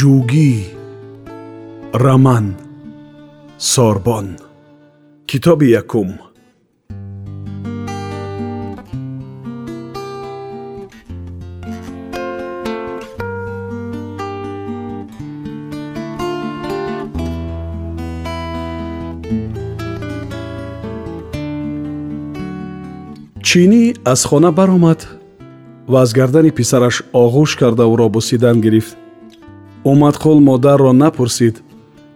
ҷугӣ раман сорбон. Китоби якум. Чинӣ аз хона баромад ва аз гардани писараш оғӯш карда ӯро бусидан гирифт омадқул модарро напурсид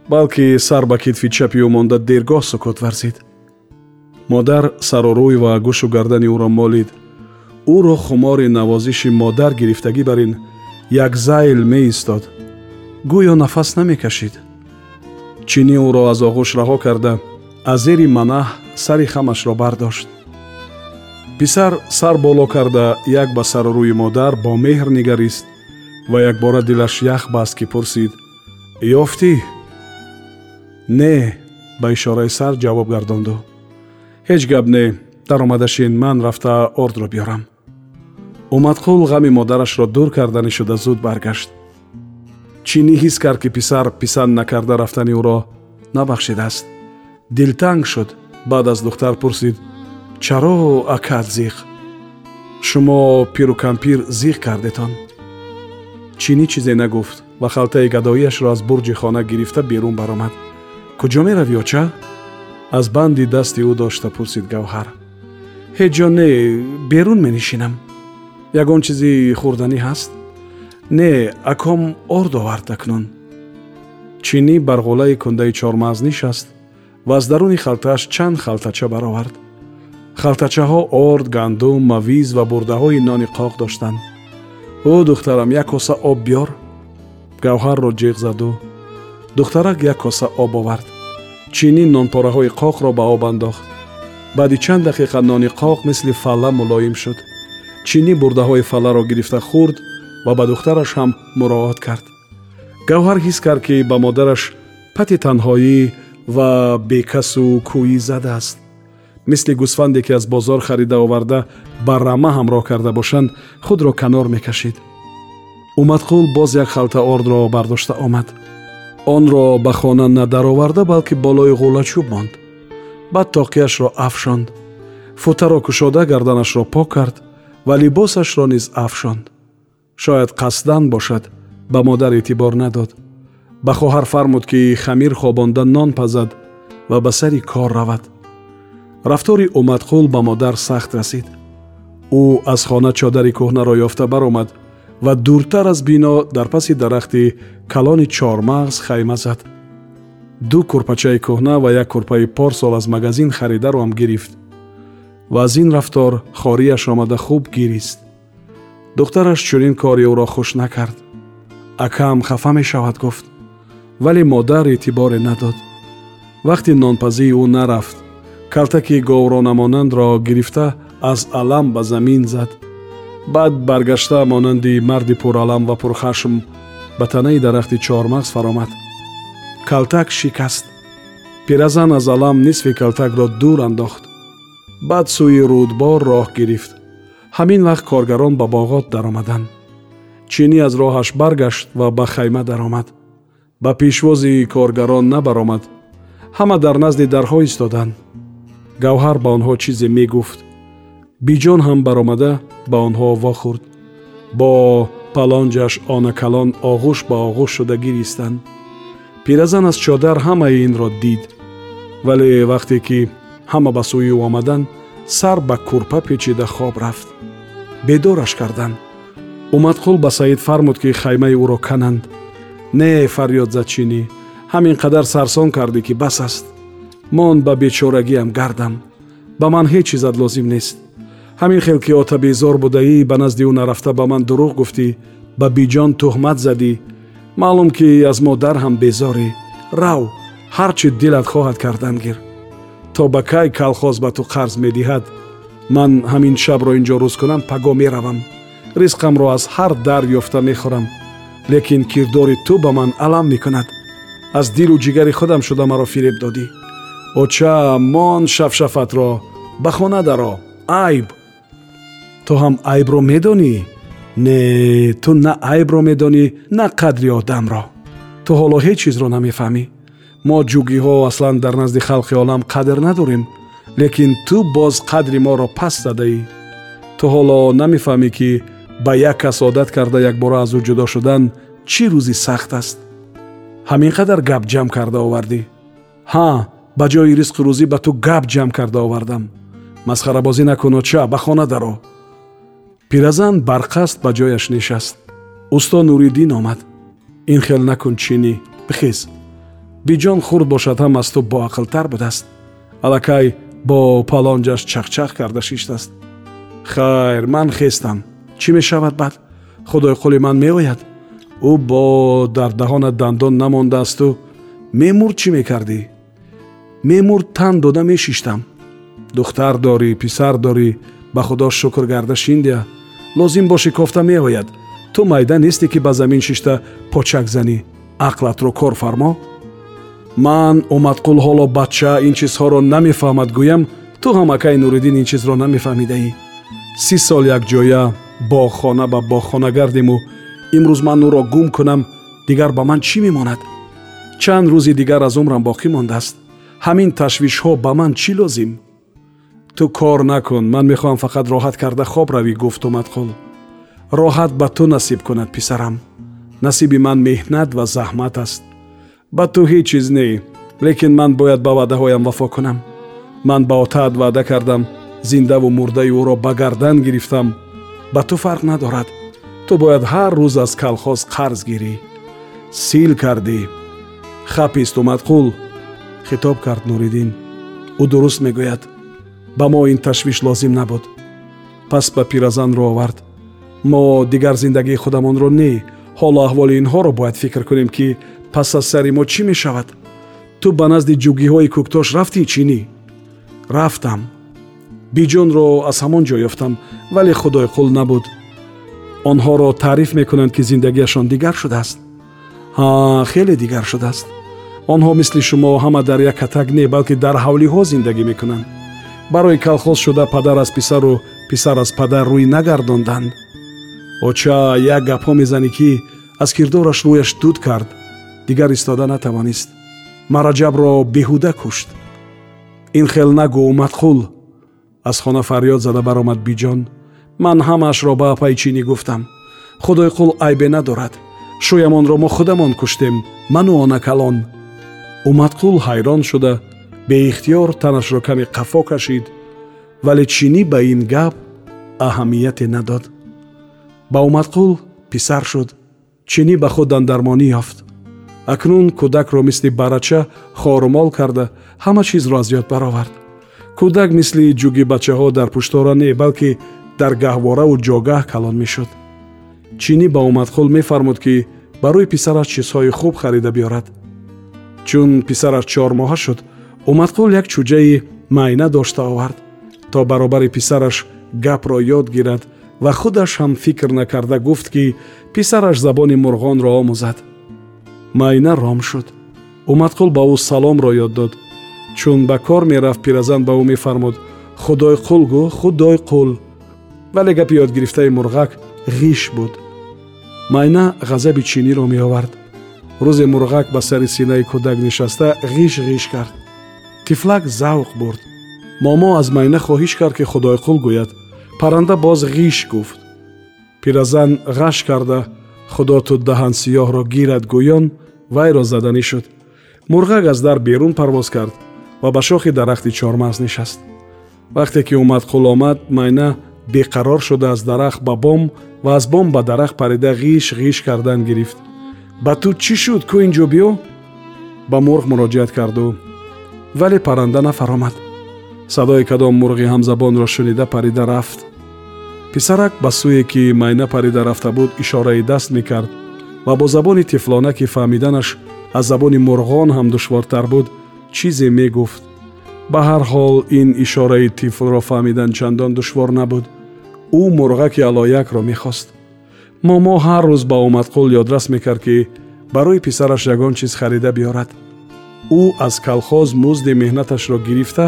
балки сар ба китфи чапи ӯ монда дергоҳ сукут варзид. Модар сару рӯй ва гӯшу гардани ӯро молид. Ӯро хумори навозиши модар гирифтагӣ бар ин як зайл меистод. Гӯё нафас намекашид. Чинӣ ӯро аз оғӯш раҳо карда аз зери манаҳ сари хамашро бардошт. Писар сар боло карда як ба сару рӯи модар бо меҳр нигарист ва якбора дилаш ях баст ки пурсид ёфтӣ? Не ба ишораи сар ҷавоб гардонду. Ҳеҷ гап не даромадашин ман рафта ордро биёрам омадқул ғами модарашро дур карданӣ шуда зуд баргашт. Чинӣ ҳис кард ки писар писанд накарда рафтани ӯро набахшидааст? Дилтанг шуд баъд аз духтар пурсид чаро акат зиқ шумо пиру кампир зиқ кардетон чинӣ чизе нагуфт ва халтаи гадоиашро аз бурҷи хона гирифта берун баромад. Куҷо меравӣ оча? Аз банди дасти ӯ дошта пурсид гавҳар. Ҳеҷ ҷо не берун менишинам. Ягон чизи хӯрданӣ ҳаст? Не аком орд овард акнун. Чинӣ бар ғулаи кундаи чормағз нишаст ва аз даруни халтааш чанд халтача баровард. Халтачаҳо орд гандум мавиз ва бурдаҳои нони қоқ доштанд ӯ духтарам як коса об биёр гавҳарро ҷиғ заду. Духтарак як коса об овард. Чинӣ нонпораҳои қоқро ба об андохт. Баъди чанд дақиқа нони қоқ мисли фалла мулоим шуд. Чинӣ бурдаҳои фалларо гирифта хӯрд ва ба духтараш ҳам муроот кард. Гавҳар ҳис кард ки ба модараш пати танҳоӣ ва бекасу кӯӣ задааст мисли гӯсфанде ки аз бозор харида оварда ба рама ҳамроҳ карда бошанд худро канор мекашид. Умадқул боз як халта ордро бардошта омад. Онро ба хона надароварда балки болои ғула чӯб монд. Баъд тоқияшро афшонд. Футаро кушода гарданашро пок кард ва либосашро низ афшонд. Шояд қасдан бошад ба модар эътибор надод. Ба хоҳар фармуд ки хамир хобонда нон пазад ва ба сари кор равад рафтори умадқул ба модар сахт расид. Ӯ аз хона чодари кӯҳнаро ёфта баромад ва дуртар аз бино дар паси дарахти калони чормағз хайма зад. Ду курпачаи кӯҳна ва як курпаи порсол аз магазин харидароам гирифт ва аз ин рафтор хориаш омада хуб гирист. Духтараш чунин кори ӯро хуш накард. Акаам хафа мешавад гуфт вале модар эътиборе надод. Вақти нонпазии ӯ нарафт калтаки говронамонандро гирифта аз алам ба замин зад. Баъд баргашта монанди марди пуралам ва пурхашм ба танаи дарахти чормағз фаромад. Калтак шикаст. Пиразан аз алам нисфи калтакро дур андохт. Баъд сӯи рӯдбор роҳ гирифт. Ҳамин вақт коргарон ба боғот даромаданд чинӣ аз роҳаш баргашт ва ба хайма даромад. Ба пешвози коргарон набаромад. Ҳама дар назди дарҳо истоданд гавҳар ба онҳо чизе мегуфт. Биҷон ҳам баромада ба онҳо вохӯрд бо палонҷаш онакалон оғӯш ба оғӯш шуда гиристанд. Пиразан аз чодар ҳамаи инро дид. Вале вақте ки ҳама ба сӯи ӯ омаданд сар ба курпа печида хоб рафт. Бедораш карданд. Умадқул ба саид фармуд ки хаймаи ӯро кананд. Не фарёд зад чинӣ. Ҳамин қадар сарсон кардӣ ки бас аст мон ба бечорагиам гардам ба ман ҳеҷ чизат лозим нест. Ҳамин хел ки ота безор будаӣ ба назди ӯ нарафта ба ман дурӯғ гуфтӣ ба биҷон тӯҳмат задӣ маълум ки аз модар ҳам безорӣ рав ҳар чӣ дилат хоҳад кардан гир. То ба кай калхоз ба ту қарз медиҳад ман ҳамин шабро ин ҷо рӯз кунам паго меравам. Ризқамро аз ҳар дар ёфта мехӯрам лекин кирдори ту ба ман алам мекунад. Аз дилу ҷигари худам шуда маро фиреб додӣ оча мон шафшафатро. Ба хона даро. Айб. Ту ҳам айбро медонӣ? Не ту на айбро медонӣ на қадри одамро. Ту ҳоло ҳеҷ чизро намефаҳмӣ мо ҷугиҳо аслан дар назди халқи олам қадр надорем лекин ту боз қадри моро паст задаӣ. Ту ҳоло намефаҳмӣ ки ба як кас одат карда якбора аз ӯ ҷудо шудан чӣ рӯзи сахт аст? Ҳамин қадар гап ҷамъ карда овардӣ. Ҳа ба ҷои ризқу рӯзӣ ба ту гап ҷамъ карда овардам. Масхарабозӣ накун оча ба хона даро. Пиразан барқаст ба ҷояш нишаст. Усто нуриддин омад. Ин хел накун чини бихез. Биҷон хурд бошад ҳам аз ту боақлтар будааст. Аллакай бо палонҷаш чахчах карда шиштааст. Хайр ман хестам. Чӣ мешавад баъд? Худои қули ман меояд. Ӯ бо дар даҳонат дандон намондаасту мемурд чӣ мекардӣ мемурд тан дода мешиштам. Духтар дорӣ писар дорӣ ба худо шукр гарда шиндия лозим боши кофта меояд. Ту майда несте ки ба замин шишта почак занӣ. Ақлатро кор фармо. Ман омадқул ҳоло бача ин чизҳоро намефаҳмад гӯям. Ту ҳам акаи нуриддин ин чизро намефаҳмидаӣ. Си сол якҷоя боғхона ба боғхона гардему имрӯз ман ӯро гум кунам. Дигар ба ман чӣ мемонад? Чанд рӯзи дигар аз умрам боқӣ мондааст ҳамин ташвишҳо ба ман чӣ лозим? Ту кор накун ман мехоҳам фақат роҳат карда хоб равӣ гуфт омадқул роҳат ба ту насиб кунад писарам. Насиби ман меҳнат ва заҳмат аст. Ба ту ҳеҷ чиз не лекин ман бояд ба ваъдаҳоям вафо кунам. Ман ба отаат ваъда кардам зиндаву мурдаи ӯро ба гардан гирифтам. Ба ту фарқ надорад. Ту бояд ҳар рӯз аз калхоз қарз гирӣ. Сил кардӣ. Хапист омадқул хитоб кард нуриддин. Ӯ дуруст мегӯяд. Ба мо ин ташвиш лозим набуд. Пас ба пиразан ро овард. Мо дигар зиндагии худамонро не ҳолу аҳволи инҳоро бояд фикр кунем ки пас аз сари мо чӣ мешавад? Ту ба назди ҷугиҳои кӯктош рафтӣ чӣ ни? Рафтам. Биҷонро аз ҳамон ҷо ёфтам вале худои қул набуд. Онҳоро таъриф мекунанд ки зиндагиашон дигар шудааст. Ҳа хеле дигар шудааст онҳо мисли шумо ҳама дар як катак не балки дар ҳавлиҳо зиндагӣ мекунанд. Барои калхоз шуда падар аз писару писар аз падар рӯй нагардонданд. Оча як гапҳо мезанӣ ки аз кирдораш рӯяш дуд кард. Дигар истода натавонист мараҷабро беҳуда кушт. Ин хел нагӯ умадқул аз хона фарёд зада баромад биҷон ман ҳамаашро ба апайчинӣ гуфтам. Худои қул айбе надорад. Шӯямонро мо худамон куштем. Ману онакалон умадқул ҳайрон шуда беихтиёр танашро каме қафо кашид вале чинӣ ба ин гап аҳамияте надод. Ба омадқул писар шуд чинӣ ба худ андармонӣ ёфт. Акнун кӯдакро мисли барача хорумол карда ҳама чизро аз ёд баровард. Кӯдак мисли ҷуги бачаҳо дар пуштора не балки дар гаҳвораву ҷогаҳ калон мешуд. Чинӣ ба омадқул мефармуд ки барои писараш чизҳои хуб харида биёрад чун писараш чормоҳа шуд умадқул як чӯҷаи майна дошта овард. То баробари писараш гапро ёд гирад ва худаш ҳам фикр накарда гуфт ки писараш забони мурғонро омӯзад. Майна ром шуд. Умадқул ба ӯ саломро ёд дод. Чун ба кор мерафт пиразан ба ӯ мефармуд худои қул гӯ худои қул вале гапи ёдгирифтаи мурғак ғиш буд. Майна ғазаби чиниро меовард рӯзе мурғак ба сари синаи кӯдак нишаста ғиш ғиш кард. Тифлак завқ бурд. Момо аз майна хоҳиш кард ки худои қул гӯяд. Парранда боз ғиш гуфт. Пиразан ғаш карда худо ту даҳансиёҳро гирад гӯён вайро заданӣ шуд. Мурғак аз дар берун парвоз кард ва ба шохи дарахти чормағз нишаст. Вақте ки омад қул омад майна беқарор шуда аз дарахт ба бом ва аз бом ба дарахт парида ғиш ғиш кардан гирифт ба ту чӣ шуд кӯ ин ҷо биё? Ба мурғ муроҷиат карду вале парранда нафаромад. Садои кадом мурғи ҳамзабонро шунида парида рафт. Писарак ба сӯе ки майна парида рафта буд ишораи даст мекард ва бо забони тифлона ки фаҳмиданаш аз забони мурғон ҳам душвортар буд чизе мегуфт. Ба ҳар ҳол ин ишораи тифлро фаҳмидан чандон душвор набуд. Ӯ мурғаки алоякро мехост момо ҳар рӯз ба омадқул ёдрас мекард ки барои писараш ягон чиз харида биёрад. Ӯ аз калхоз музди меҳнаташро гирифта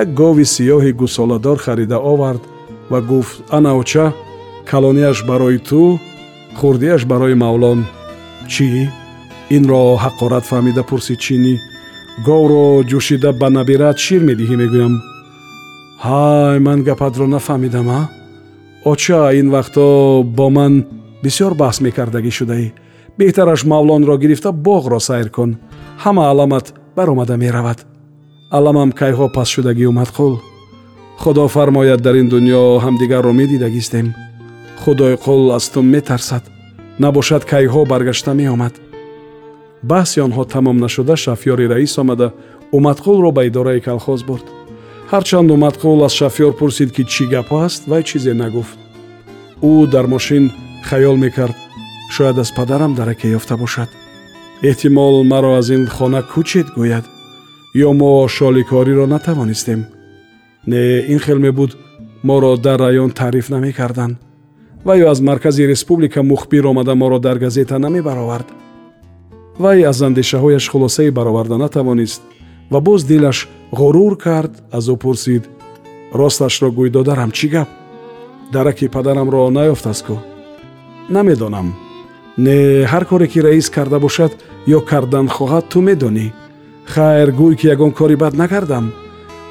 як гови сиёҳи гусоладор харида овард ва гуфт анаоча калонияш барои ту хурдияш барои мавлон. Чӣ? Инро ҳақорат фаҳмида пурсид чинӣ говро ҷӯшида ба набират шир медиҳӣ мегӯям? Ҳай ман гапатро нафаҳмидам а? Оча ин вақтҳо бо ман бисёр баҳс мекардагӣ шудаӣ. Беҳтараш мавлонро гирифта боғро сайр кун. Ҳама аламат баромада меравад. Аламам кайҳо пас шудагӣ умадқул худо фармояд дар ин дуньё ҳамдигарро медидагистем худои қул аз ту метарсад. Набошад кайҳо баргашта меомад. Баҳси онҳо тамом нашуда шафёри раис омада умадқулро ба идораи калхоз бурд. Ҳарчанд умадқул аз шафёр пурсид ки чӣ гап аст вай чизе нагуфт. Ӯ дар мошин хаёл мекард. Шояд аз падарам дараке ёфта бошад. Эҳтимол маро аз ин хона кӯчед гӯяд ё мо шоликориро натавонистем? Не ин хел мебуд моро дар раён таъриф намекарданд ва ё аз маркази республика мухбир омада моро дар газета намебаровард. Вай аз андешаҳояш хулосае бароварда натавонист ва боз дилаш ғурур кард аз ӯ пурсид росташро гӯй додарам чӣ гап? Дараки падарамро наёфтастку намедонам. Не ҳар коре ки раис карда бошад ё кардан хоҳад ту медонӣ? Хайр гӯй ки ягон кори бад накардам.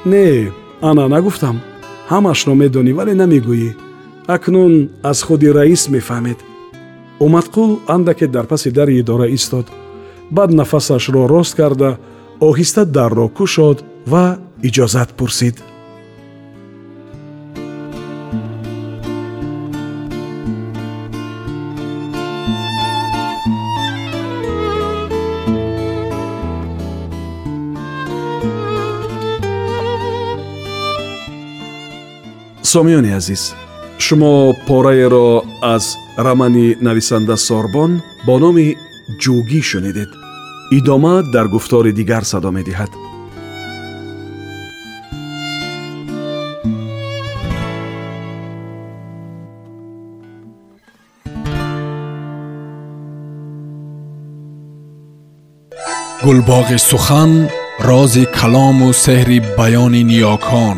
Не ана нагуфтам. Ҳамашро медонӣ вале намегӯӣ. Акнун аз худи раис мефаҳмед. Умадқул андаке дар паси дари идора истод. Баъд нафасашро рост карда оҳиста дарро кушод ва иҷозат пурсид сомиёни азиз шумо пораеро аз романи нависанда сорбон бо номи ҷӯгӣ шунидед идома дар гуфтори дигар садо медиҳад гулбоғи сухан рози калому сеҳри баёни ниёкон